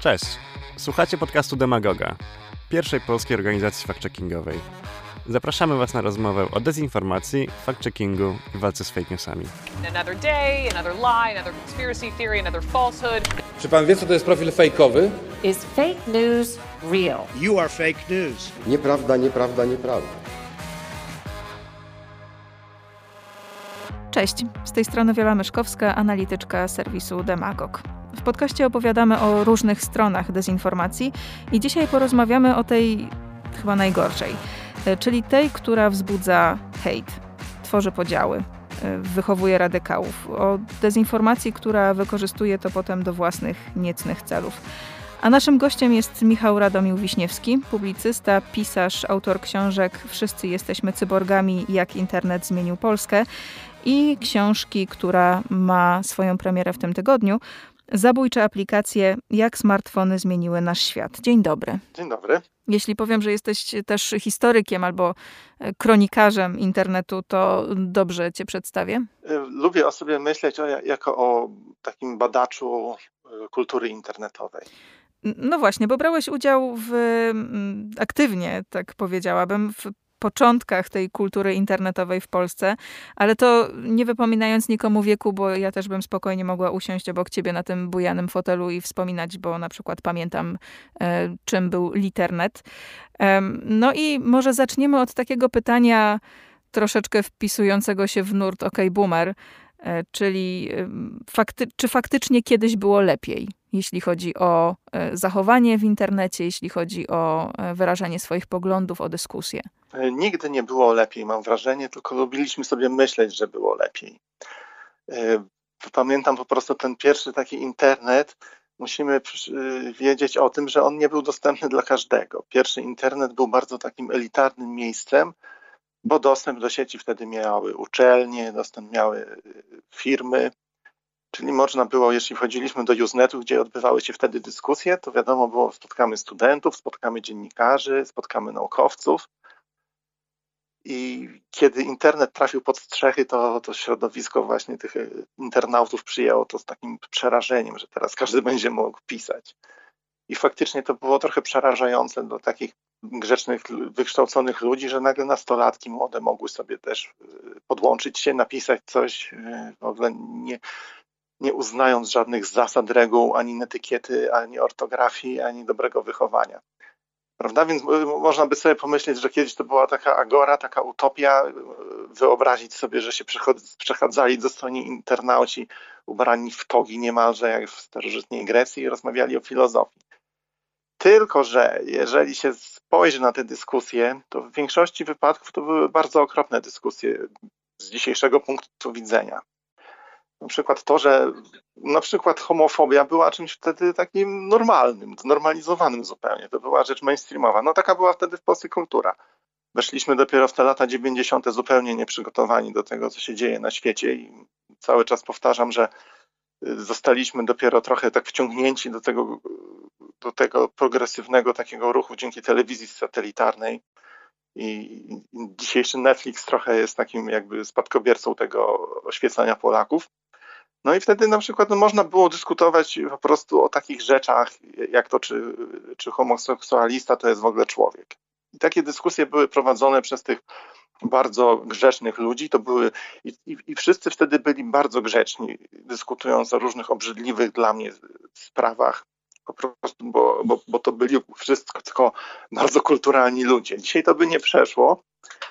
Cześć! Słuchacie podcastu Demagoga, pierwszej polskiej organizacji fact-checkingowej. Zapraszamy Was na rozmowę o dezinformacji, fact-checkingu i walce z fake newsami. Another day, another lie, another conspiracy theory, another falsehood. Czy pan wie, co to jest profil fejkowy? Is fake news real? You are fake news. Nieprawda, nieprawda, nieprawda. Cześć, z tej strony Wiola Myszkowska, analityczka serwisu Demagog. W podcaście opowiadamy o różnych stronach dezinformacji i dzisiaj porozmawiamy o tej chyba najgorszej, e, czyli tej, która wzbudza hejt, tworzy podziały, e, wychowuje radykałów, o dezinformacji, która wykorzystuje to potem do własnych niecnych celów. A naszym gościem jest Michał Radomił Wiśniewski, publicysta, pisarz, autor książek Wszyscy jesteśmy cyborgami, jak internet zmienił Polskę i książki, która ma swoją premierę w tym tygodniu. Zabójcze aplikacje, jak smartfony zmieniły nasz świat. Dzień dobry. Dzień dobry. Jeśli powiem, że jesteś też historykiem albo e, kronikarzem internetu, to dobrze cię przedstawię? E, lubię o sobie myśleć o, jako o takim badaczu e, kultury internetowej. No właśnie, bo brałeś udział w, aktywnie, tak powiedziałabym, w początkach tej kultury internetowej w Polsce, ale to nie wypominając nikomu wieku, bo ja też bym spokojnie mogła usiąść obok ciebie na tym bujanym fotelu i wspominać, bo na przykład pamiętam, e, czym był Liternet. E, no i może zaczniemy od takiego pytania troszeczkę wpisującego się w nurt OK Boomer, e, czyli fakty czy faktycznie kiedyś było lepiej? Jeśli chodzi o e, zachowanie w internecie, jeśli chodzi o e, wyrażanie swoich poglądów, o dyskusję? E, nigdy nie było lepiej, mam wrażenie, tylko lubiliśmy sobie myśleć, że było lepiej. Pamiętam po prostu ten pierwszy taki internet. Musimy wiedzieć o tym, że on nie był dostępny dla każdego. Pierwszy internet był bardzo takim elitarnym miejscem, bo dostęp do sieci wtedy miały uczelnie, dostęp miały firmy, Czyli można było, jeśli wchodziliśmy do Usenetu, gdzie odbywały się wtedy dyskusje, to wiadomo było, spotkamy studentów, spotkamy dziennikarzy, spotkamy naukowców. I kiedy internet trafił pod strzechy, to, to środowisko właśnie tych internautów przyjęło to z takim przerażeniem, że teraz każdy będzie mógł pisać. I faktycznie to było trochę przerażające dla takich grzecznych, wykształconych ludzi, że nagle nastolatki młode mogły sobie też podłączyć się, napisać coś, w ogóle nie, nie uznając żadnych zasad, reguł, ani etykiety, ani ortografii, ani dobrego wychowania. Prawda? Więc y, można by sobie pomyśleć, że kiedyś to była taka agora, taka utopia, y, wyobrazić sobie, że się przechadzali do strony internauci ubrani w togi niemalże jak w starożytnej Grecji i rozmawiali o filozofii. Tylko, że jeżeli się spojrzy na te dyskusje, to w większości wypadków to były bardzo okropne dyskusje z dzisiejszego punktu widzenia. Na przykład to, że na przykład homofobia była czymś wtedy takim normalnym, znormalizowanym zupełnie. To była rzecz mainstreamowa. No taka była wtedy w Polsce kultura. Weszliśmy dopiero w te lata 90. zupełnie nieprzygotowani do tego, co się dzieje na świecie i cały czas powtarzam, że y, zostaliśmy dopiero trochę tak wciągnięci do tego, do tego progresywnego takiego ruchu dzięki telewizji satelitarnej. I dzisiejszy Netflix trochę jest takim jakby spadkobiercą tego oświecania Polaków. No i wtedy na przykład no, można było dyskutować po prostu o takich rzeczach, jak to, czy, czy homoseksualista to jest w ogóle człowiek. I takie dyskusje były prowadzone przez tych bardzo grzecznych ludzi. To były i, i, i, wszyscy wtedy byli bardzo grzeczni, dyskutując o różnych obrzydliwych dla mnie sprawach, po prostu, bo, bo, bo to byli wszystko tylko bardzo kulturalni ludzie. Dzisiaj to by nie przeszło,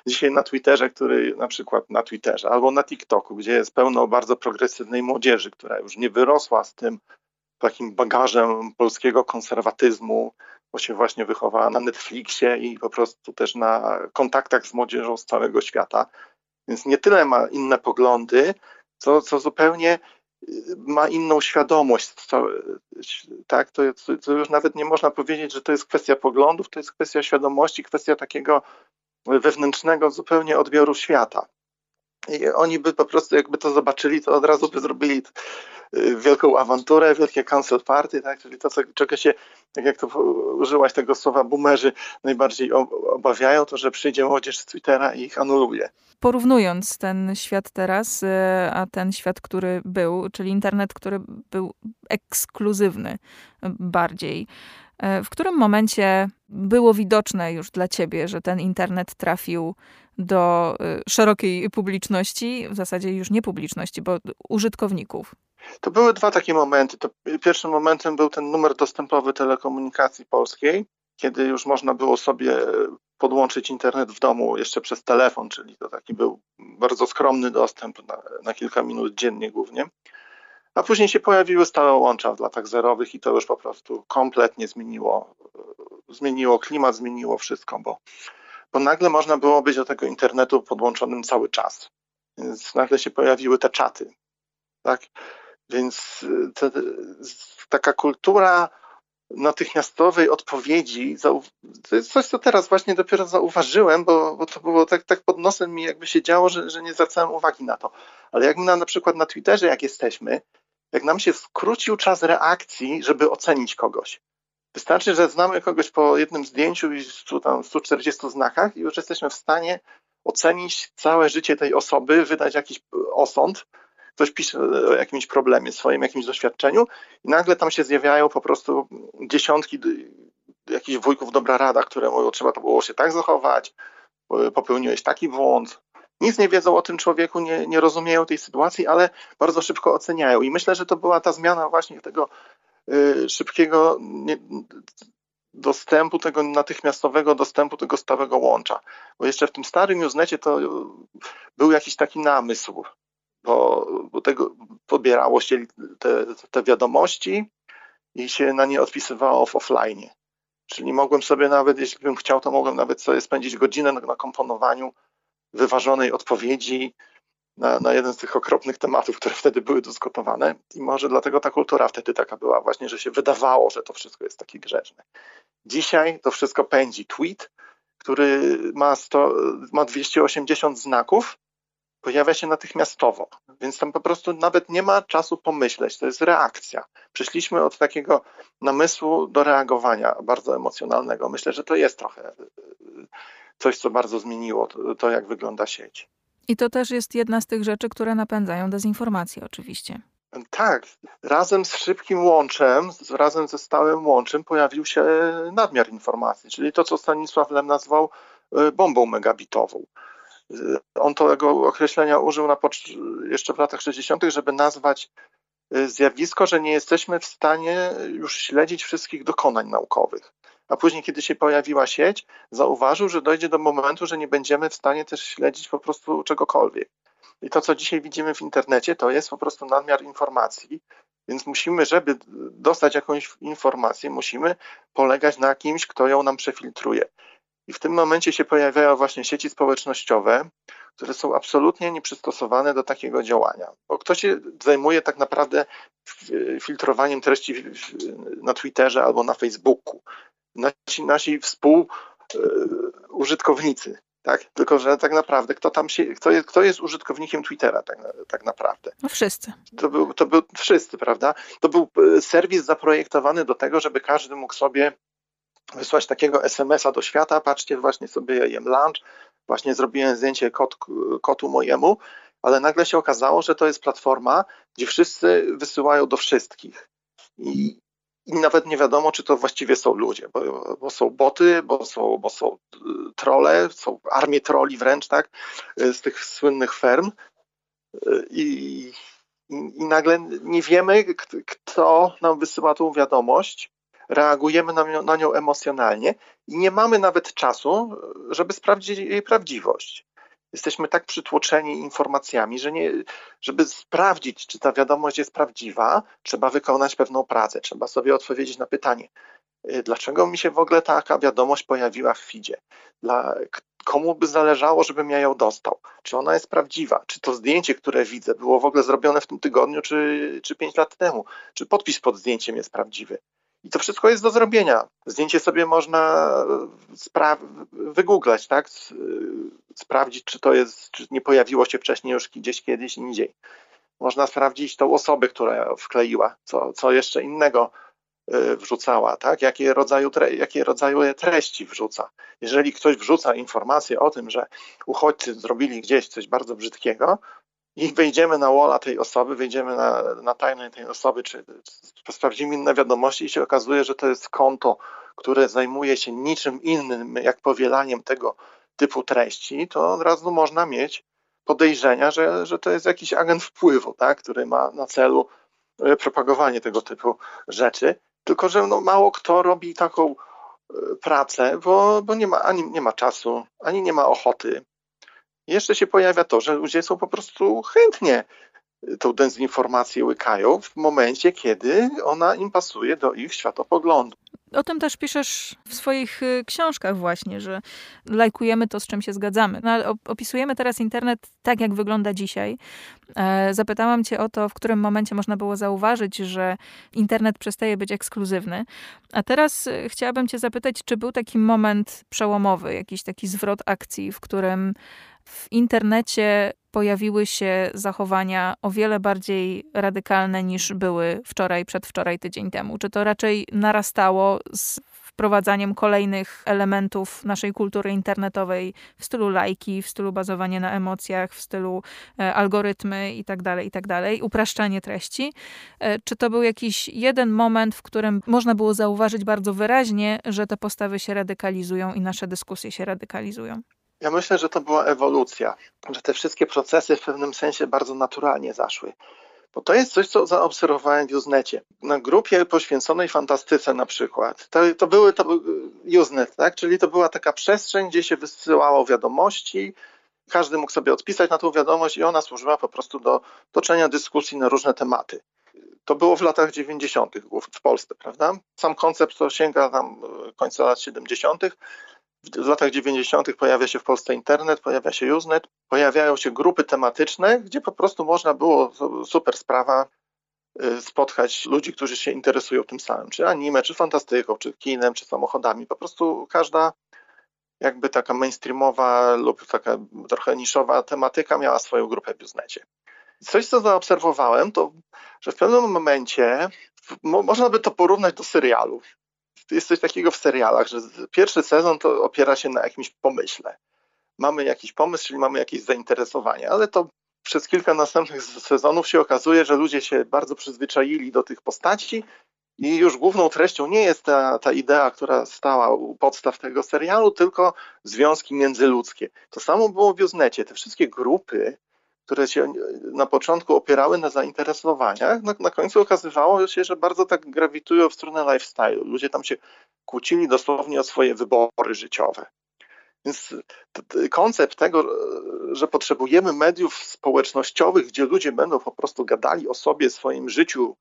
Dzisiaj na Twitterze, który na przykład na Twitterze albo na TikToku, gdzie jest pełno bardzo progresywnej młodzieży, która już nie wyrosła z tym takim bagażem polskiego konserwatyzmu, bo się właśnie wychowała na Netflixie i po prostu też na kontaktach z młodzieżą z całego świata. Więc nie tyle ma inne poglądy, co, co zupełnie ma inną świadomość. Tak, to, to już nawet nie można powiedzieć, że to jest kwestia poglądów, to jest kwestia świadomości, kwestia takiego wewnętrznego zupełnie odbioru świata. I oni by po prostu, jakby to zobaczyli, to od razu by zrobili wielką awanturę, wielkie cancel party, tak? czyli to, co, czego się, tak jak to użyłaś tego słowa, boomerzy najbardziej obawiają, to że przyjdzie młodzież z Twittera i ich anuluje. Porównując ten świat teraz, y, a ten świat, który był, czyli internet, który był ekskluzywny bardziej, y, w którym momencie było widoczne już dla ciebie, że ten internet trafił do y, szerokiej publiczności, w zasadzie już nie publiczności, bo użytkowników? To były dwa takie momenty. To pierwszym momentem był ten numer dostępowy telekomunikacji polskiej, kiedy już można było sobie podłączyć internet w domu jeszcze przez telefon, czyli to taki był bardzo skromny dostęp na, na kilka minut dziennie głównie. A później się pojawiły stałe łącza w latach zerowych i to już po prostu kompletnie zmieniło, zmieniło klimat, zmieniło wszystko, bo bo nagle można było być do tego internetu podłączonym cały czas. Więc nagle się pojawiły te czaty. Tak? Więc y, te, taka kultura natychmiastowej odpowiedzi, to jest coś, co teraz właśnie dopiero zauważyłem, bo, bo to było tak, tak pod nosem mi jakby się działo, że, że nie zwracałem uwagi na to. Ale jak na, na przykład na Twitterze, jak jesteśmy, jak nam się skrócił czas reakcji, żeby ocenić kogoś, Wystarczy, że znamy kogoś po jednym zdjęciu i tam 140 znakach i już jesteśmy w stanie ocenić całe życie tej osoby, wydać jakiś osąd. Ktoś pisze o jakimś problemie, swoim jakimś doświadczeniu i nagle tam się zjawiają po prostu dziesiątki jakichś wujków dobra rada, które mówią, trzeba to było się tak zachować, popełniłeś taki błąd. Nic nie wiedzą o tym człowieku, nie, nie rozumieją tej sytuacji, ale bardzo szybko oceniają. I myślę, że to była ta zmiana właśnie tego Y, szybkiego dostępu, tego natychmiastowego dostępu, tego stałego łącza. Bo jeszcze w tym starym newsnecie to był jakiś taki namysł, bo, bo tego pobierało się te, te wiadomości i się na nie odpisywało w offline. Czyli mogłem sobie nawet, jeśli bym chciał, to mogłem nawet sobie spędzić godzinę na, na komponowaniu wyważonej odpowiedzi, na, na jeden z tych okropnych tematów, które wtedy były dyskutowane. I może dlatego ta kultura wtedy taka była, właśnie, że się wydawało, że to wszystko jest takie grzeczne. Dzisiaj to wszystko pędzi. Tweet, który ma, 100, ma 280 znaków, pojawia się natychmiastowo, więc tam po prostu nawet nie ma czasu pomyśleć, to jest reakcja. Przeszliśmy od takiego namysłu do reagowania bardzo emocjonalnego. Myślę, że to jest trochę coś, co bardzo zmieniło to, to jak wygląda sieć. I to też jest jedna z tych rzeczy, które napędzają dezinformację, oczywiście. Tak, razem z szybkim łączem, razem ze stałym łączem pojawił się nadmiar informacji, czyli to, co Stanisław Lem nazwał e, bombą megabitową. On tego określenia użył na jeszcze w latach 60., żeby nazwać e, zjawisko, że nie jesteśmy w stanie już śledzić wszystkich dokonań naukowych a później, kiedy się pojawiła sieć, zauważył, że dojdzie do momentu, że nie będziemy w stanie też śledzić po prostu czegokolwiek. I to, co dzisiaj widzimy w internecie, to jest po prostu nadmiar informacji, więc musimy, żeby dostać jakąś informację, musimy polegać na kimś, kto ją nam przefiltruje. I w tym momencie się pojawiają właśnie sieci społecznościowe, które są absolutnie nieprzystosowane do takiego działania. Bo kto się zajmuje tak naprawdę filtrowaniem treści na Twitterze albo na Facebooku? nasi, nasi współużytkownicy. Tak? Tylko, że tak naprawdę kto tam się, kto jest, kto jest użytkownikiem Twittera tak, tak naprawdę? No wszyscy. To był, to był wszyscy, prawda? To był e, serwis zaprojektowany do tego, żeby każdy mógł sobie wysłać takiego SMS-a do świata, patrzcie, właśnie sobie jem lunch, właśnie zrobiłem zdjęcie kot, kotu mojemu, ale nagle się okazało, że to jest platforma, gdzie wszyscy wysyłają do wszystkich. I, i nawet nie wiadomo, czy to właściwie są ludzie, bo, bo są boty, bo są, bo są y, trole, są armie troli wręcz, tak, y, z tych słynnych ferm y, i, i, i nagle nie wiemy, kto nam wysyła tą wiadomość, reagujemy na nią, na nią emocjonalnie i nie mamy nawet czasu, żeby sprawdzić jej prawdziwość jesteśmy tak przytłoczeni informacjami, że nie, żeby sprawdzić, czy ta wiadomość jest prawdziwa, trzeba wykonać pewną pracę, trzeba sobie odpowiedzieć na pytanie, y, dlaczego mi się w ogóle taka wiadomość pojawiła w feedzie? Dla, komu by zależało, żebym ja ją dostał? Czy ona jest prawdziwa? Czy to zdjęcie, które widzę, było w ogóle zrobione w tym tygodniu, czy, czy pięć lat temu? Czy podpis pod zdjęciem jest prawdziwy? I to wszystko jest do zrobienia. Zdjęcie sobie można spra- wygooglać, tak? sprawdzić, czy to jest, czy nie pojawiło się wcześniej już gdzieś kiedyś indziej. Można sprawdzić tą osobę, która wkleiła, co, co jeszcze innego y, wrzucała, tak? jakie, rodzaju tre, jakie rodzaju treści wrzuca. Jeżeli ktoś wrzuca informację o tym, że uchodźcy zrobili gdzieś coś bardzo brzydkiego, i wejdziemy na wola tej osoby, wejdziemy na, na tej osoby, czy, czy sprawdzimy inne wiadomości i się okazuje, że to jest konto, które zajmuje się niczym innym, jak powielaniem tego typu treści, to od razu można mieć podejrzenia, że, że to jest jakiś agent wpływu, tak, który ma na celu e, propagowanie tego typu rzeczy. Tylko, że no, mało kto robi taką e, pracę, bo, bo nie ma ani nie ma czasu, ani nie ma ochoty. Jeszcze się pojawia to, że ludzie są po prostu chętnie tą dezinformację łykają w momencie, kiedy ona im pasuje do ich światopoglądu. O tym też piszesz w swoich y, książkach właśnie, że lajkujemy to, z czym się zgadzamy. No, ale opisujemy teraz internet tak, jak wygląda dzisiaj. E, zapytałam cię o to, w którym momencie można było zauważyć, że internet przestaje być ekskluzywny. A teraz y, chciałabym cię zapytać, czy był taki moment przełomowy, jakiś taki zwrot akcji, w którym w internecie pojawiły się zachowania o wiele bardziej radykalne niż były wczoraj, przedwczoraj, tydzień temu? Czy to raczej narastało z wprowadzaniem kolejnych elementów naszej kultury internetowej w stylu lajki, w stylu bazowania na emocjach, w stylu e, algorytmy itd., tak itd., tak upraszczanie treści? E, czy to był jakiś jeden moment, w którym można było zauważyć bardzo wyraźnie, że te postawy się radykalizują i nasze dyskusje się radykalizują? Ja myślę, że to była ewolucja, że te wszystkie procesy w pewnym sensie bardzo naturalnie zaszły. Bo to jest coś, co zaobserwowałem w Usenecie. Na grupie poświęconej fantastyce na przykład, to, to były to był Usenet, tak? czyli to była taka przestrzeń, gdzie się wysyłało wiadomości, każdy mógł sobie odpisać na tą wiadomość i ona służyła po prostu do toczenia dyskusji na różne tematy. To było w latach 90. w Polsce, prawda? Sam koncept to sięga tam końca lat 70 w latach 90. pojawia się w Polsce internet, pojawia się Usenet, pojawiają się grupy tematyczne, gdzie po prostu można było, super sprawa, y, spotkać ludzi, którzy się interesują tym samym, czy anime, czy fantastyką, czy kinem, czy samochodami. Po prostu każda jakby taka mainstreamowa lub taka trochę niszowa tematyka miała swoją grupę w Usenecie. Coś, co zaobserwowałem, to że w pewnym momencie można by to porównać do serialu jest coś takiego w serialach, że pierwszy sezon to opiera się na jakimś pomyśle. Mamy jakiś pomysł, czyli mamy jakieś zainteresowanie, ale to przez kilka następnych sezonów się okazuje, że ludzie się bardzo przyzwyczaili do tych postaci i już główną treścią nie jest ta, ta idea, która stała u podstaw tego serialu, tylko związki międzyludzkie. To samo było w Usenecie. Te wszystkie grupy które się na początku opierały na zainteresowaniach, na, na końcu okazywało się, że bardzo tak grawitują w stronę lifestyle. Ludzie tam się kłócili dosłownie o swoje wybory życiowe. Więc koncept tego, że potrzebujemy mediów społecznościowych, gdzie ludzie będą po prostu gadali o sobie, swoim życiu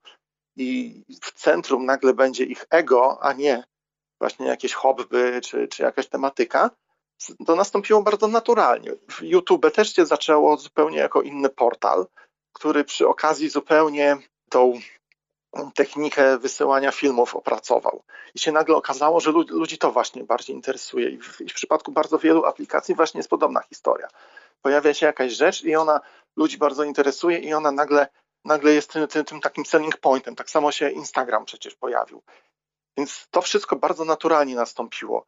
i w centrum nagle będzie ich ego, a nie właśnie jakieś hobby czy, czy jakaś tematyka, to nastąpiło bardzo naturalnie. YouTube też się zaczęło zupełnie jako inny portal, który przy okazji zupełnie tą technikę wysyłania filmów opracował. I się nagle okazało, że ludzi to właśnie bardziej interesuje. I w, I w przypadku bardzo wielu aplikacji właśnie jest podobna historia. Pojawia się jakaś rzecz i ona ludzi bardzo interesuje i ona nagle, nagle jest tym, tym, tym takim selling pointem. Tak samo się Instagram przecież pojawił. Więc to wszystko bardzo naturalnie nastąpiło.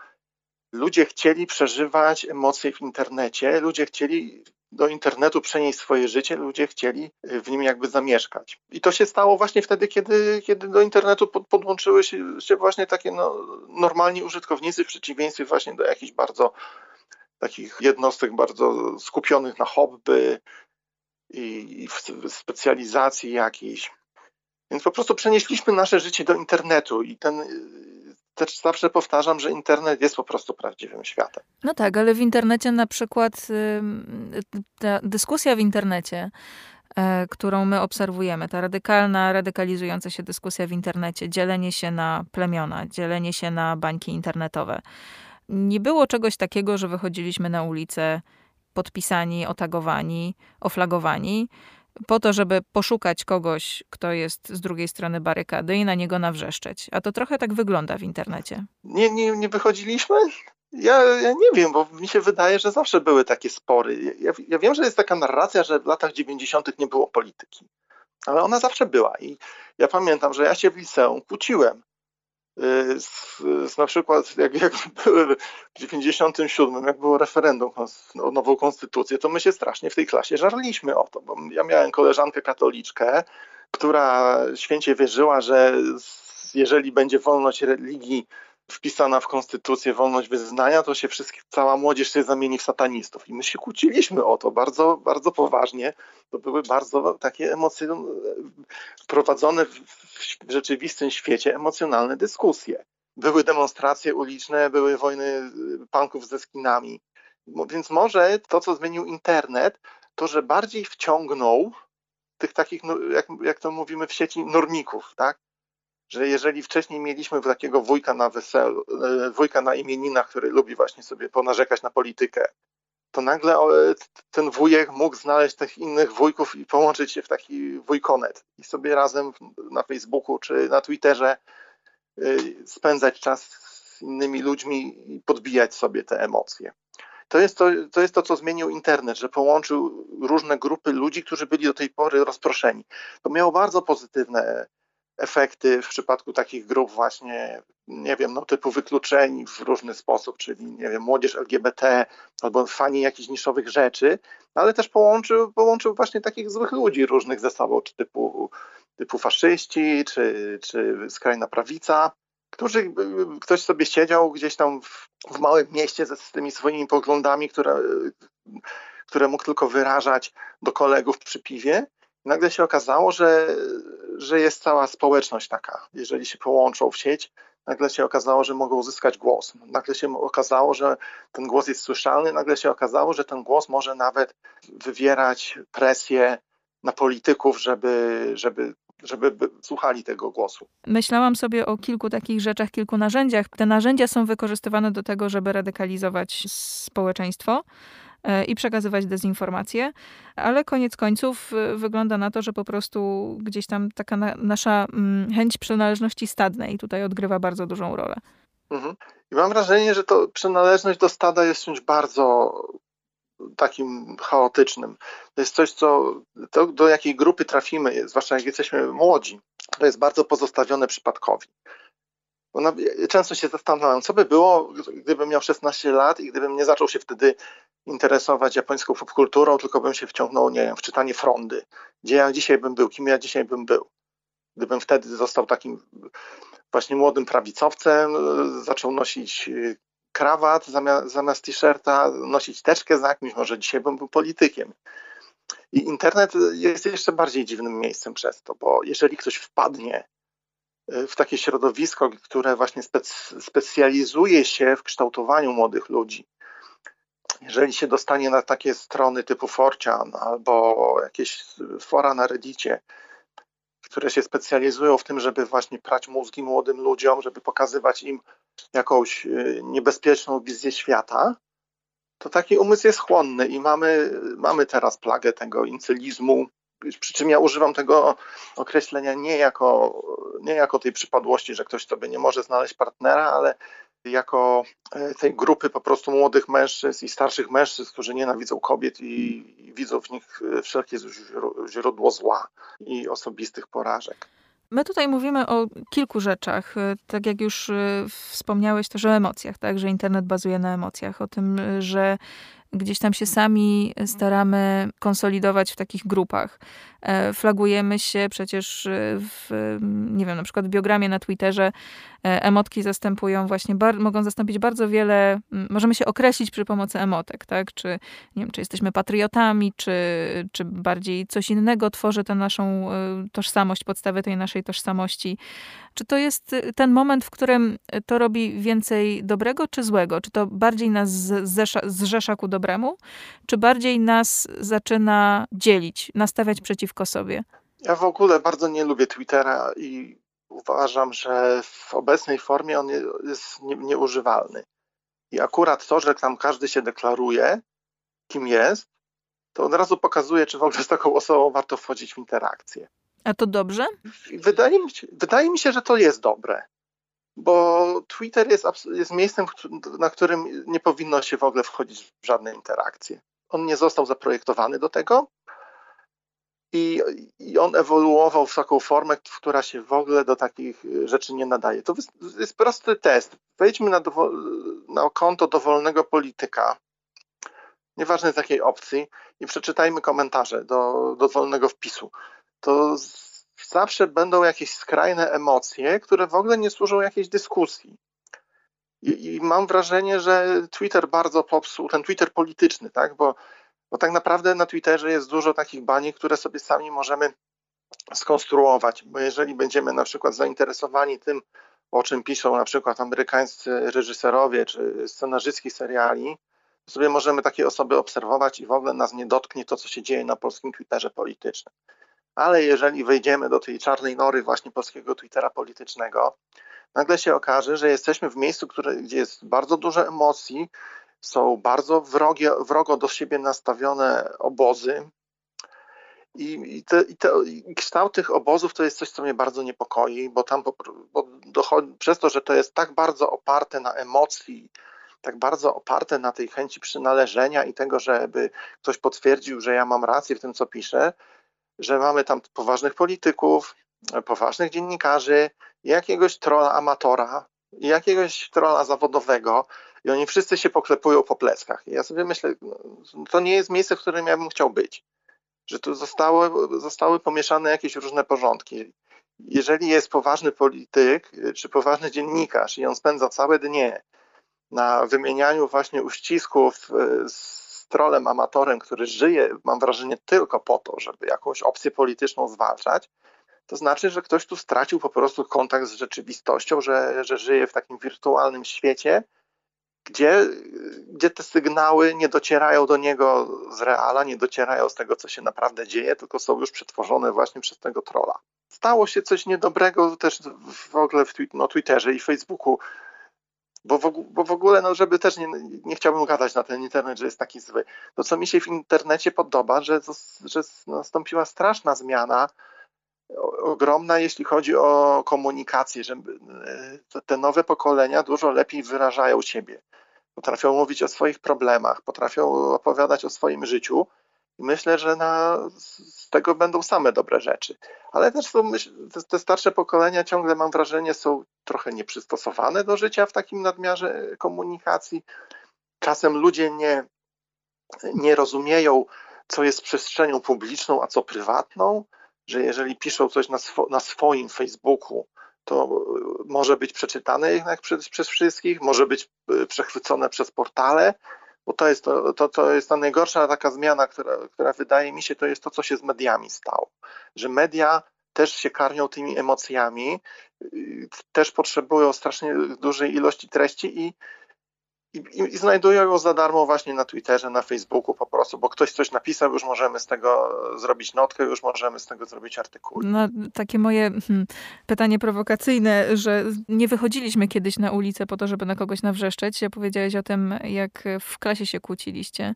Ludzie chcieli przeżywać emocje w internecie, ludzie chcieli do internetu przenieść swoje życie, ludzie chcieli w nim jakby zamieszkać. I to się stało właśnie wtedy, kiedy, kiedy do internetu pod, podłączyły się, się właśnie takie no, normalni użytkownicy w przeciwieństwie właśnie do jakichś bardzo takich jednostek bardzo skupionych na hobby i, i w specjalizacji jakiejś. Więc po prostu przenieśliśmy nasze życie do internetu i ten też zawsze powtarzam, że internet jest po prostu prawdziwym światem. No tak, ale w internecie na przykład ta dyskusja w internecie, e, którą my obserwujemy, ta radykalna, radykalizująca się dyskusja w internecie, dzielenie się na plemiona, dzielenie się na bańki internetowe. Nie było czegoś takiego, że wychodziliśmy na ulicę podpisani, otagowani, oflagowani, po to, żeby poszukać kogoś, kto jest z drugiej strony barykady i na niego nawrzeszczeć. A to trochę tak wygląda w internecie. Nie, nie, nie wychodziliśmy? Ja, ja nie wiem, bo mi się wydaje, że zawsze były takie spory. Ja, ja wiem, że jest taka narracja, że w latach 90. nie było polityki, ale ona zawsze była. I ja pamiętam, że ja się w liceum kłóciłem z, z na przykład, jak, jak były w 97, jak było referendum o nową konstytucję, to my się strasznie w tej klasie żarliśmy o to, bo ja miałem koleżankę katoliczkę, która święcie wierzyła, że jeżeli będzie wolność religii wpisana w konstytucję wolność wyznania, to się wszystkich, cała młodzież się zamieni w satanistów. I my się kłóciliśmy o to bardzo, bardzo poważnie. To były bardzo takie emocje, prowadzone w, w rzeczywistym świecie emocjonalne dyskusje. Były demonstracje uliczne, były wojny punków ze skinami. Więc może to, co zmienił internet, to, że bardziej wciągnął tych takich, no, jak, jak to mówimy w sieci, normików, tak? Że jeżeli wcześniej mieliśmy takiego wujka na weselu, e, wujka na imieninach, który lubi właśnie sobie ponarzekać na politykę, to nagle ten wujek mógł znaleźć tych innych wujków i połączyć się w taki wujkonet i sobie razem na Facebooku czy na Twitterze e, spędzać czas z innymi ludźmi i podbijać sobie te emocje. To jest to, to jest to, co zmienił internet, że połączył różne grupy ludzi, którzy byli do tej pory rozproszeni. To miało bardzo pozytywne efekty w przypadku takich grup właśnie, nie wiem, no typu wykluczeni w różny sposób, czyli nie wiem, młodzież LGBT albo fani jakichś niszowych rzeczy, ale też połączył, połączył właśnie takich złych ludzi różnych ze sobą, czy typu, typu faszyści, czy, czy skrajna prawica, którzy, ktoś sobie siedział gdzieś tam w, w małym mieście ze, z tymi swoimi poglądami, które, które mógł tylko wyrażać do kolegów przy piwie. Nagle się okazało, że że jest cała społeczność taka. Jeżeli się połączą w sieć, nagle się okazało, że mogą uzyskać głos. Nagle się okazało, że ten głos jest słyszalny, nagle się okazało, że ten głos może nawet wywierać presję na polityków, żeby, żeby żeby słuchali tego głosu. Myślałam sobie o kilku takich rzeczach, kilku narzędziach. Te narzędzia są wykorzystywane do tego, żeby radykalizować społeczeństwo. E, i przekazywać dezinformacje, ale koniec końców e, wygląda na to, że po prostu gdzieś tam taka na, nasza mm, chęć przynależności stadnej tutaj odgrywa bardzo dużą rolę. Mhm. I mam wrażenie, że to przynależność do stada jest czymś bardzo takim chaotycznym. To jest coś, co to, do jakiej grupy trafimy, zwłaszcza jak jesteśmy młodzi, to jest bardzo pozostawione przypadkowi. Bo często się zastanawiam, co by było, gdybym miał 16 lat i gdybym nie zaczął się wtedy interesować japońską popkulturą, tylko bym się wciągnął, nie wiem, w czytanie frondy. Gdzie ja dzisiaj bym był, kim ja dzisiaj bym był. Gdybym wtedy został takim właśnie młodym prawicowcem, zaczął nosić y, krawat zamiast, zamiast t-shirta, nosić teczkę za jakimś, może dzisiaj bym był politykiem. I internet jest jeszcze bardziej dziwnym miejscem przez to, bo jeżeli ktoś wpadnie y, w takie środowisko, które właśnie specjalizuje się w kształtowaniu młodych ludzi, jeżeli się dostanie na takie strony typu Forcian albo jakieś fora na Reddicie, które się specjalizują w tym, żeby właśnie prać mózgi młodym ludziom, żeby pokazywać im jakąś y, niebezpieczną wizję świata, to taki umysł jest chłonny i mamy, mamy teraz plagę tego incylizmu. Przy czym ja używam tego określenia nie jako, nie jako tej przypadłości, że ktoś sobie nie może znaleźć partnera, ale jako e, tej grupy po prostu młodych mężczyzn i starszych mężczyzn, którzy nienawidzą kobiet i, widzą w nich e, wszelkie źródło zła i osobistych porażek. My tutaj mówimy o kilku rzeczach. E, tak jak już wspomniałeś też o emocjach, tak? że internet bazuje na emocjach, o tym, że gdzieś tam się sami staramy konsolidować w takich grupach. E, flagujemy się przecież w, nie wiem, na przykład w biogramie na Twitterze e, emotki zastępują właśnie, bar, mogą zastąpić bardzo wiele, możemy się określić przy pomocy emotek, tak? Czy, nie wiem, czy jesteśmy patriotami, czy, czy bardziej coś innego tworzy tę naszą e, tożsamość, podstawę tej naszej tożsamości. Czy to jest ten moment, w którym to robi więcej dobrego czy złego? Czy to bardziej nas zrzesza, zrzesza ku dobremu, czy bardziej nas zaczyna dzielić, nastawiać przeciwko sobie? Ja w ogóle bardzo nie lubię Twittera i uważam, że w obecnej formie on jest nieużywalny. I akurat to, że tam każdy się deklaruje, kim jest, to od razu pokazuje, czy w ogóle z taką osobą warto wchodzić w interakcję. A to dobrze? Wydaje mi się, wydaje mi się że to jest dobre. Bo Twitter jest, jest miejscem, na którym nie powinno się w ogóle wchodzić w żadne interakcje. On nie został zaprojektowany do tego i, i on ewoluował w taką formę, która się w ogóle do takich rzeczy nie nadaje. To jest prosty test. Wejdźmy na, na konto dowolnego polityka, nieważne z jakiej opcji, i przeczytajmy komentarze do dowolnego wpisu. To zawsze będą jakieś skrajne emocje, które w ogóle nie służą jakiejś dyskusji. I, I, mam wrażenie, że Twitter bardzo popsuł, ten Twitter polityczny, tak? Bo, bo tak naprawdę na Twitterze jest dużo takich baniek, które sobie sami możemy skonstruować. Bo jeżeli będziemy na przykład zainteresowani tym, o czym piszą na przykład amerykańscy reżyserowie czy scenarzystki seriali, to sobie możemy takie osoby obserwować i w ogóle nas nie dotknie to, co się dzieje na polskim Twitterze politycznym ale jeżeli wejdziemy do tej czarnej nory właśnie polskiego Twittera politycznego, nagle się okaże, że jesteśmy w miejscu, które, gdzie jest bardzo dużo emocji, są bardzo wrogie, wrogo do siebie nastawione obozy. I, i, te, i, te, I, kształt tych obozów to jest coś, co mnie bardzo niepokoi, bo tam bo dochodzi, przez to, że to jest tak bardzo oparte na emocji, tak bardzo oparte na tej chęci przynależenia i tego, żeby ktoś potwierdził, że ja mam rację w tym, co piszę, że mamy tam poważnych polityków, poważnych dziennikarzy, jakiegoś trolla amatora, jakiegoś trolla zawodowego i oni wszyscy się poklepują po pleckach. I ja sobie myślę, no, to nie jest miejsce, w którym ja bym chciał być. Że tu zostały, zostały pomieszane jakieś różne porządki. Jeżeli jest poważny polityk czy poważny dziennikarz i on spędza całe dnie na wymienianiu właśnie uścisków e, z trolem, amatorem, który żyje, mam wrażenie, tylko po to, żeby jakąś opcję polityczną zwalczać, to znaczy, że ktoś tu stracił po prostu kontakt z rzeczywistością, że, że żyje w takim wirtualnym świecie, gdzie, gdzie te sygnały nie docierają do niego z reala, nie docierają z tego, co się naprawdę dzieje, tylko są już przetworzone właśnie przez tego trola. Stało się coś niedobrego też w ogóle w no, Twitterze i Facebooku bo w, bo w ogóle, no żeby też nie, nie chciałbym gadać na ten internet, że jest taki zły. To, co mi się w internecie podoba, że, że nastąpiła straszna zmiana, ogromna, jeśli chodzi o komunikację, że e, te nowe pokolenia dużo lepiej wyrażają siebie. Potrafią mówić o swoich problemach, potrafią opowiadać o swoim życiu myślę, że na, z tego będą same dobre rzeczy. Ale też są, te, te starsze pokolenia ciągle mam wrażenie są trochę nieprzystosowane do życia w takim nadmiarze komunikacji. Czasem ludzie nie, nie rozumieją, co jest przestrzenią publiczną, a co prywatną, że jeżeli piszą coś na, swo, na swoim Facebooku, to może być przeczytane jednak przez, przez wszystkich, może być e, przechwycone przez portale, bo to jest, to, to, to jest ta najgorsza taka zmiana, która, która wydaje mi się, to jest to, co się z mediami stało. Że media też się karmią tymi emocjami, y, też potrzebują strasznie dużej ilości treści i i, i, znajdują ją za darmo właśnie na Twitterze, na Facebooku po prostu, bo ktoś coś napisał, już możemy z tego zrobić notkę, już możemy z tego zrobić artykuł. No, takie moje hmm, pytanie prowokacyjne, że nie wychodziliśmy kiedyś na ulicę po to, żeby na kogoś nawrzeszczeć. Opowiedziałeś o tym, jak w klasie się kłóciliście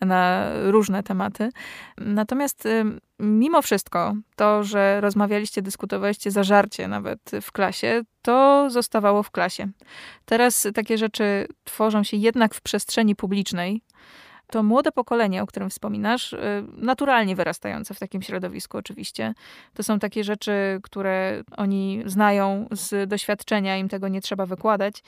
na różne tematy. Natomiast mimo wszystko, to, że rozmawialiście, dyskutowaliście zażarcie nawet w klasie, to zostawało w klasie. Teraz takie rzeczy tworzą się jednak w przestrzeni publicznej, to młode pokolenie, o którym wspominasz, y, naturalnie wyrastające w takim środowisku oczywiście, to są takie rzeczy, które oni znają z doświadczenia, im tego nie trzeba wykładać,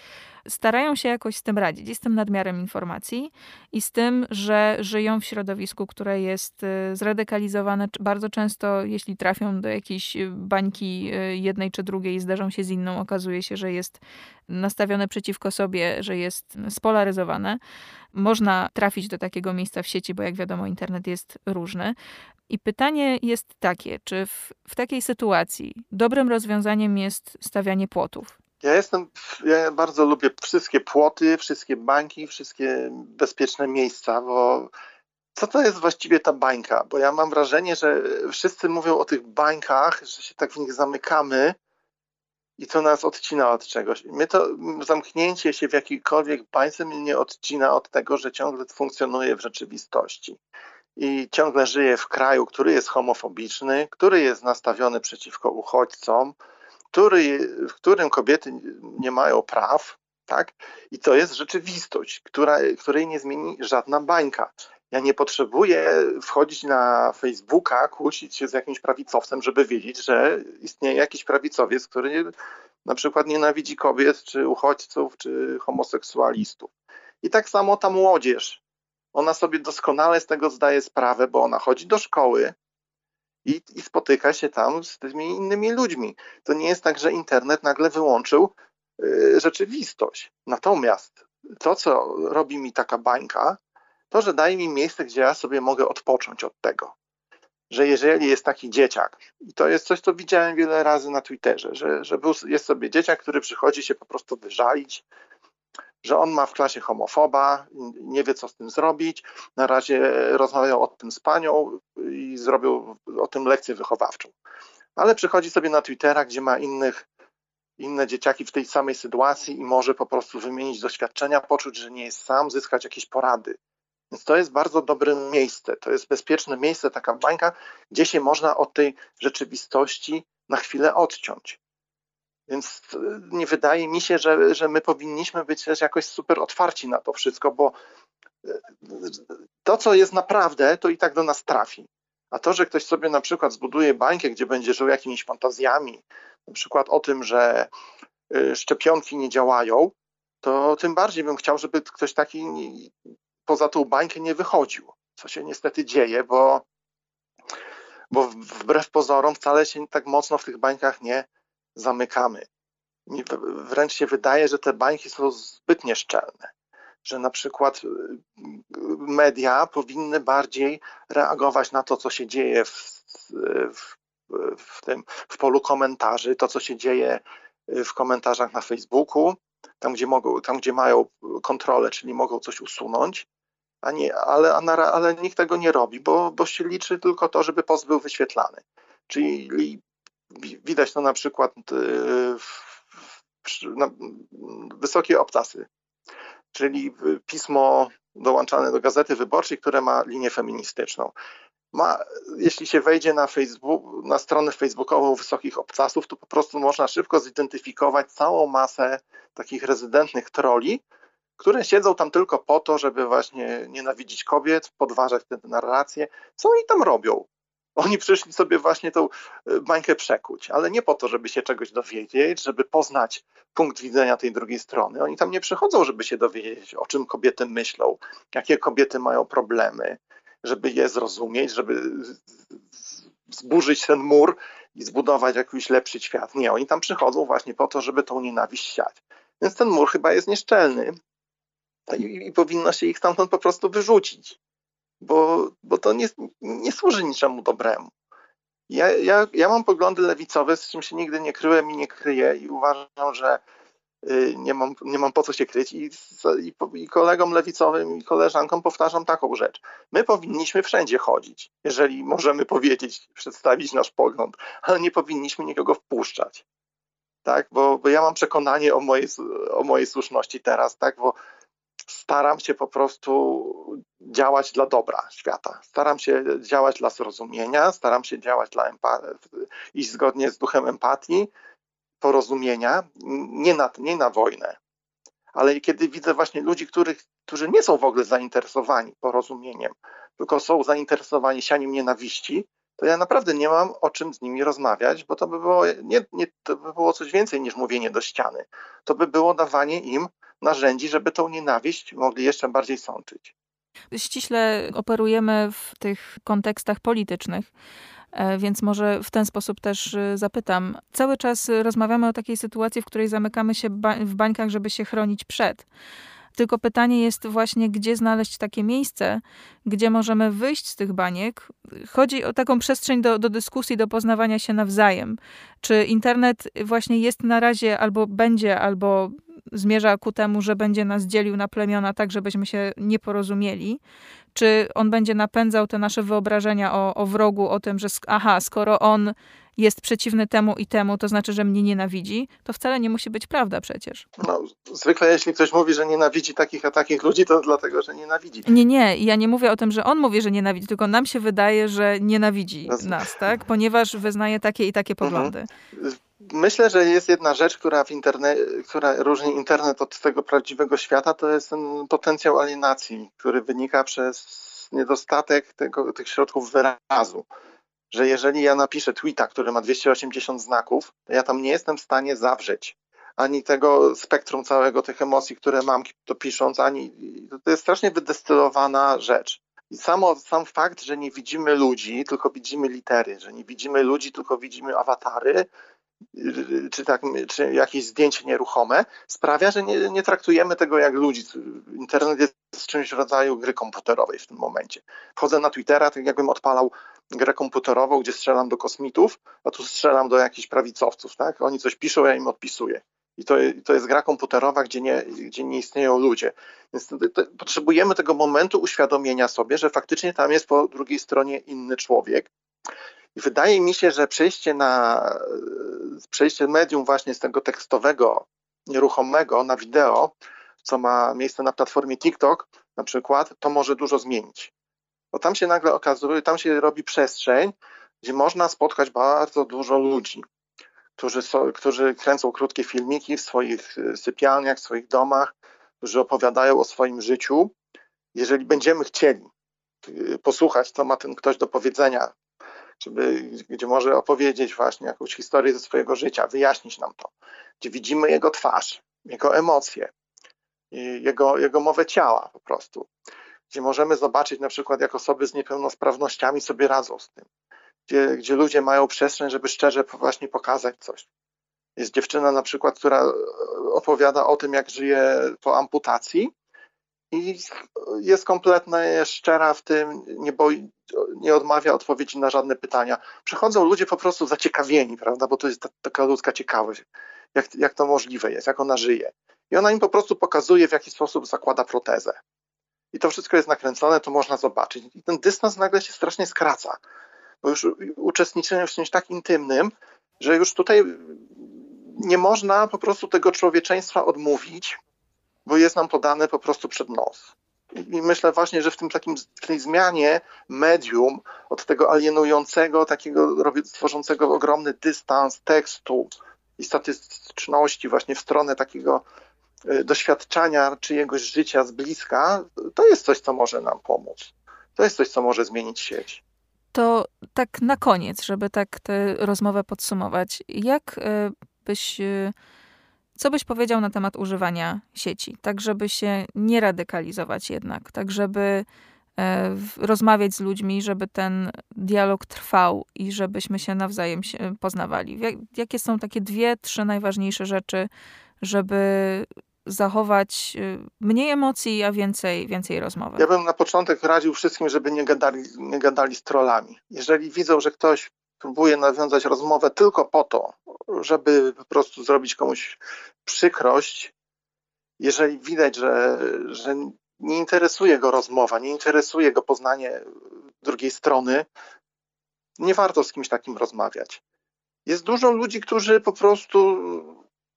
starają się jakoś z tym radzić, i z tym nadmiarem informacji, i z tym, że żyją w środowisku, które jest y, zradykalizowane bardzo często, jeśli trafią do jakiejś bańki y, jednej czy drugiej i zdarzą się z inną, okazuje się, że jest nastawione przeciwko sobie, że jest spolaryzowane. Można trafić do takiego miejsca w sieci, bo jak wiadomo, internet jest różny. I pytanie jest takie, czy w, w takiej sytuacji dobrym rozwiązaniem jest stawianie płotów? Ja jestem, ja bardzo lubię wszystkie płoty, wszystkie bańki, wszystkie bezpieczne miejsca, bo co to jest właściwie ta bańka? Bo ja mam wrażenie, że wszyscy mówią o tych bańkach, że się tak w nich zamykamy, i co nas odcina od czegoś. My to zamknięcie się w jakiejkolwiek bańce mnie nie odcina od tego, że ciągle funkcjonuje w rzeczywistości i ciągle żyje w kraju, który jest homofobiczny, który jest nastawiony przeciwko uchodźcom, który, w którym kobiety nie mają praw, tak? I to jest rzeczywistość, która, której nie zmieni żadna bańka. Ja nie potrzebuję wchodzić na Facebooka, kłócić się z jakimś prawicowcem, żeby wiedzieć, że istnieje jakiś prawicowiec, który na przykład nienawidzi kobiet, czy uchodźców, czy homoseksualistów. I tak samo ta młodzież. Ona sobie doskonale z tego zdaje sprawę, bo ona chodzi do szkoły i, i spotyka się tam z tymi innymi ludźmi. To nie jest tak, że internet nagle wyłączył y, rzeczywistość. Natomiast to, co robi mi taka bańka, to, że daje mi miejsce, gdzie ja sobie mogę odpocząć od tego. Że jeżeli jest taki dzieciak, i to jest coś, co widziałem wiele razy na Twitterze, że, że był, jest sobie dzieciak, który przychodzi się po prostu wyżalić, że on ma w klasie homofoba, nie wie co z tym zrobić. Na razie rozmawiał o tym z panią i zrobił o tym lekcję wychowawczą. Ale przychodzi sobie na Twittera, gdzie ma innych, inne dzieciaki w tej samej sytuacji i może po prostu wymienić doświadczenia, poczuć, że nie jest sam, zyskać jakieś porady. Więc to jest bardzo dobre miejsce, to jest bezpieczne miejsce, taka bańka, gdzie się można od tej rzeczywistości na chwilę odciąć. Więc e, nie wydaje mi się, że, że my powinniśmy być też jakoś super otwarci na to wszystko, bo e, to, co jest naprawdę, to i tak do nas trafi. A to, że ktoś sobie na przykład zbuduje bańkę, gdzie będzie żył jakimiś fantazjami, na przykład o tym, że e, szczepionki nie działają, to tym bardziej bym chciał, żeby ktoś taki poza tą bańkę nie wychodził. Co się niestety dzieje, bo, bo wbrew pozorom wcale się tak mocno w tych bańkach nie zamykamy. Wręcz się wydaje, że te bańki są zbyt nieszczelne, że na przykład y, media powinny bardziej reagować na to, co się dzieje w, w, w tym w polu komentarzy, to, co się dzieje w komentarzach na Facebooku, tam gdzie, mogą, tam, gdzie mają kontrolę, czyli mogą coś usunąć, a nie, ale, ale nikt tego nie robi, bo, bo się liczy tylko to, żeby post był wyświetlany. Czyli Widać to na przykład y, w, na wysokie obcasy, czyli pismo dołączane do Gazety Wyborczej, które ma linię feministyczną. Ma, jeśli się wejdzie na, Facebook, na stronę facebookową wysokich obcasów, to po prostu można szybko zidentyfikować całą masę takich rezydentnych troli, które siedzą tam tylko po to, żeby właśnie nienawidzić kobiet, podważać tę narrację. Co oni tam robią? Oni przyszli sobie właśnie tą e, bańkę przekuć, ale nie po to, żeby się czegoś dowiedzieć, żeby poznać punkt widzenia tej drugiej strony. Oni tam nie przychodzą, żeby się dowiedzieć, o czym kobiety myślą, jakie kobiety mają problemy, żeby je zrozumieć, żeby zburzyć ten mur i zbudować jakiś lepszy świat. Nie, oni tam przychodzą właśnie po to, żeby tą nienawiść siać. Więc ten mur chyba jest nieszczelny i, i powinno się ich stamtąd po prostu wyrzucić bo, bo to nie, nie służy niczemu dobremu. Ja, ja, ja mam poglądy lewicowe, z czym się nigdy nie kryłem i nie kryję i uważam, że y, nie mam, nie mam po co się kryć I, i, i kolegom lewicowym i koleżankom powtarzam taką rzecz. My powinniśmy wszędzie chodzić, jeżeli możemy powiedzieć, przedstawić nasz pogląd, ale nie powinniśmy nikogo wpuszczać. Tak, bo, bo ja mam przekonanie o mojej, o mojej słuszności teraz, tak, bo staram się po prostu działać dla dobra świata. Staram się działać dla zrozumienia, staram się działać dla iść zgodnie z duchem empatii, porozumienia, nie na, nie na wojnę. Ale kiedy widzę właśnie ludzi, których, którzy nie są w ogóle zainteresowani porozumieniem, tylko są zainteresowani sianiem nienawiści, to ja naprawdę nie mam o czym z nimi rozmawiać, bo to by było, nie, nie, to by było coś więcej niż mówienie do ściany. To by było dawanie im narzędzi, żeby tą nienawiść mogli jeszcze bardziej sączyć. Ściśle operujemy w tych kontekstach politycznych. E, więc może w ten sposób też e, zapytam. Cały czas rozmawiamy o takiej sytuacji, w której zamykamy się w bańkach, żeby się chronić przed. Tylko pytanie jest właśnie, gdzie znaleźć takie miejsce, gdzie możemy wyjść z tych baniek. Chodzi o taką przestrzeń do, do dyskusji, do poznawania się nawzajem. Czy internet właśnie jest na razie albo będzie, albo zmierza ku temu, że będzie nas dzielił na plemiona tak, żebyśmy się nie porozumieli? Czy on będzie napędzał te nasze wyobrażenia o, o wrogu, o tym, że aha, skoro on jest przeciwny temu i temu, to znaczy, że mnie nienawidzi, to wcale nie musi być prawda przecież. No, zwykle jeśli ktoś mówi, że nienawidzi takich a takich ludzi, to dlatego, że nienawidzi. Nie, nie. Ja nie mówię o tym, że on mówi, że nienawidzi, tylko nam się wydaje, że nienawidzi nas, tak? Ponieważ wyznaje takie i takie mhm. poglądy. Mhm. Myślę, że jest jedna rzecz, która, w interne, która różni internet od tego prawdziwego świata, to jest ten potencjał alienacji, który wynika przez niedostatek tego, tych środków wyrazu. Że jeżeli ja napiszę tweeta, który ma 280 znaków, to ja tam nie jestem w stanie zawrzeć ani tego spektrum całego tych emocji, które mam to pisząc, ani to jest strasznie wydestylowana rzecz. I samo, sam fakt, że nie widzimy ludzi, tylko widzimy litery, że nie widzimy ludzi, tylko widzimy awatary, czy, tak, czy jakieś zdjęcie nieruchome, sprawia, że nie, nie, traktujemy tego jak ludzi. Internet jest czymś w rodzaju gry komputerowej w tym momencie. Wchodzę na Twittera, tak jakbym odpalał grę komputerową, gdzie strzelam do kosmitów, a tu strzelam do jakichś prawicowców. Tak? Oni coś piszą, ja im odpisuję. I to, to jest gra komputerowa, gdzie nie, gdzie nie istnieją ludzie. Więc to, to, potrzebujemy tego momentu uświadomienia sobie, że faktycznie tam jest po drugiej stronie inny człowiek. I wydaje mi się, że przejście na przejście medium właśnie z tego tekstowego, nieruchomego na wideo, co ma miejsce na platformie TikTok na przykład, to może dużo zmienić. Bo tam się nagle okazuje, tam się robi przestrzeń, gdzie można spotkać bardzo dużo ludzi którzy, są, którzy kręcą krótkie filmiki w swoich e, sypialniach, w swoich domach, którzy opowiadają o swoim życiu. Jeżeli będziemy chcieli e, posłuchać, co ma ten ktoś do powiedzenia, żeby, gdzie może opowiedzieć właśnie jakąś historię ze swojego życia, wyjaśnić nam to, gdzie widzimy jego twarz, jego emocje, jego, jego mowę ciała po prostu, gdzie możemy zobaczyć na przykład, jak osoby z niepełnosprawnościami sobie radzą z tym, gdzie, gdzie ludzie mają przestrzeń, żeby szczerze właśnie pokazać coś. Jest dziewczyna na przykład, która opowiada o tym, jak żyje po amputacji i jest kompletnie szczera w tym, nie, boi, nie odmawia odpowiedzi na żadne pytania. Przychodzą ludzie po prostu zaciekawieni, prawda, bo to jest ta, taka ludzka ciekawość, jak, jak to możliwe jest, jak ona żyje. I ona im po prostu pokazuje, w jaki sposób zakłada protezę. I to wszystko jest nakręcone, to można zobaczyć. I ten dystans nagle się strasznie skraca bo już uczestniczymy w czymś tak intymnym, że już tutaj nie można po prostu tego człowieczeństwa odmówić, bo jest nam podane po prostu przed nos. I myślę właśnie, że w tym takim w tej zmianie medium od tego alienującego, takiego tworzącego ogromny dystans tekstu i statystyczności właśnie w stronę takiego e, doświadczania czyjegoś życia z bliska, to jest coś, co może nam pomóc. To jest coś, co może zmienić sieć. To tak na koniec, żeby tak tę rozmowę podsumować. Jak e, byś, e, co byś powiedział na temat używania sieci? Tak, żeby się nie radykalizować jednak, tak, żeby e, rozmawiać z ludźmi, żeby ten dialog trwał i żebyśmy się nawzajem poznawali. Jakie są takie dwie, trzy najważniejsze rzeczy, żeby zachować y, mniej emocji, a więcej, więcej rozmowy. Ja bym na początek radził wszystkim, żeby nie gadali, nie gadali z trollami. Jeżeli widzą, że ktoś próbuje nawiązać rozmowę tylko po to, żeby po prostu zrobić komuś przykrość, jeżeli widać, że, że nie interesuje go rozmowa, nie interesuje go poznanie drugiej strony, nie warto z kimś takim rozmawiać. Jest dużo ludzi, którzy po prostu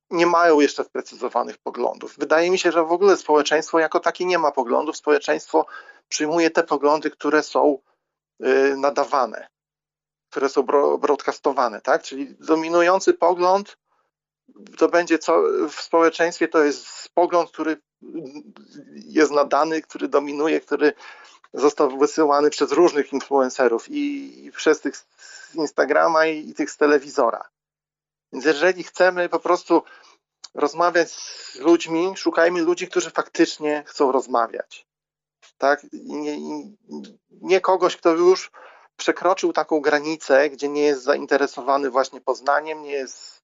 nie mają jeszcze sprecyzowanych poglądów. Wydaje mi się, że w ogóle społeczeństwo jako takie nie ma poglądów. Społeczeństwo przyjmuje te poglądy, które są y, nadawane, które są broadcastowane, tak? Czyli dominujący pogląd to będzie co w społeczeństwie to jest pogląd, który jest nadany, który dominuje, który został wysyłany przez różnych influencerów i, i przez tych z Instagrama i, i tych z telewizora. Więc jeżeli chcemy po prostu rozmawiać z ludźmi, szukajmy ludzi, którzy faktycznie chcą rozmawiać. Tak? Nie, nie kogoś, kto już przekroczył taką granicę, gdzie nie jest zainteresowany właśnie poznaniem, nie jest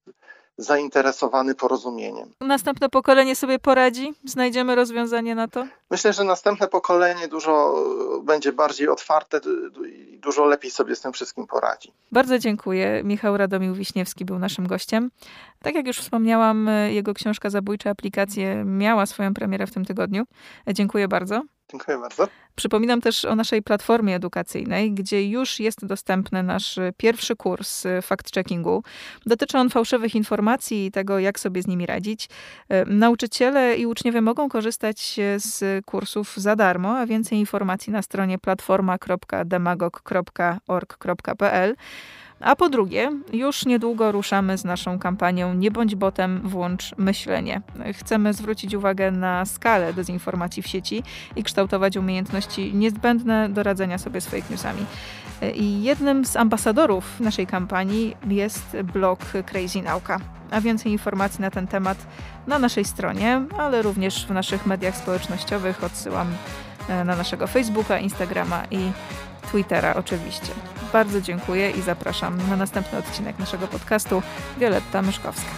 zainteresowany porozumieniem. Następne pokolenie sobie poradzi? Znajdziemy rozwiązanie na to? Myślę, że następne pokolenie dużo będzie bardziej otwarte i dużo lepiej sobie z tym wszystkim poradzi. Bardzo dziękuję. Michał Radomił Wiśniewski był naszym gościem. Tak jak już wspomniałam, jego książka Zabójcze aplikacje miała swoją premierę w tym tygodniu. Dziękuję bardzo. Dziękuję bardzo. Przypominam też o naszej platformie edukacyjnej, gdzie już jest dostępny nasz pierwszy kurs fact-checkingu. Dotyczy on fałszywych informacji i tego, jak sobie z nimi radzić. Nauczyciele i uczniowie mogą korzystać z kursów za darmo, a więcej informacji na stronie platforma.demagog.org.pl. A po drugie, już niedługo ruszamy z naszą kampanią Nie bądź botem, włącz myślenie. Chcemy zwrócić uwagę na skalę dezinformacji w sieci i kształtować umiejętności niezbędne do radzenia sobie z fake newsami. I jednym z ambasadorów naszej kampanii jest blog Crazy Nauka. A więcej informacji na ten temat na naszej stronie, ale również w naszych mediach społecznościowych odsyłam e, na naszego Facebooka, Instagrama i Twittera oczywiście. Bardzo dziękuję i zapraszam na następny odcinek naszego podcastu. Violetta Myszkowska.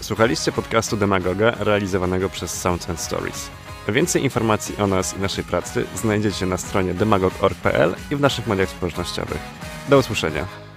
Słuchaliście podcastu Demagoga realizowanego przez Sounds and Stories. Więcej informacji o nas i naszej pracy znajdziecie na stronie demagog.org.pl i w naszych mediach społecznościowych. Do usłyszenia.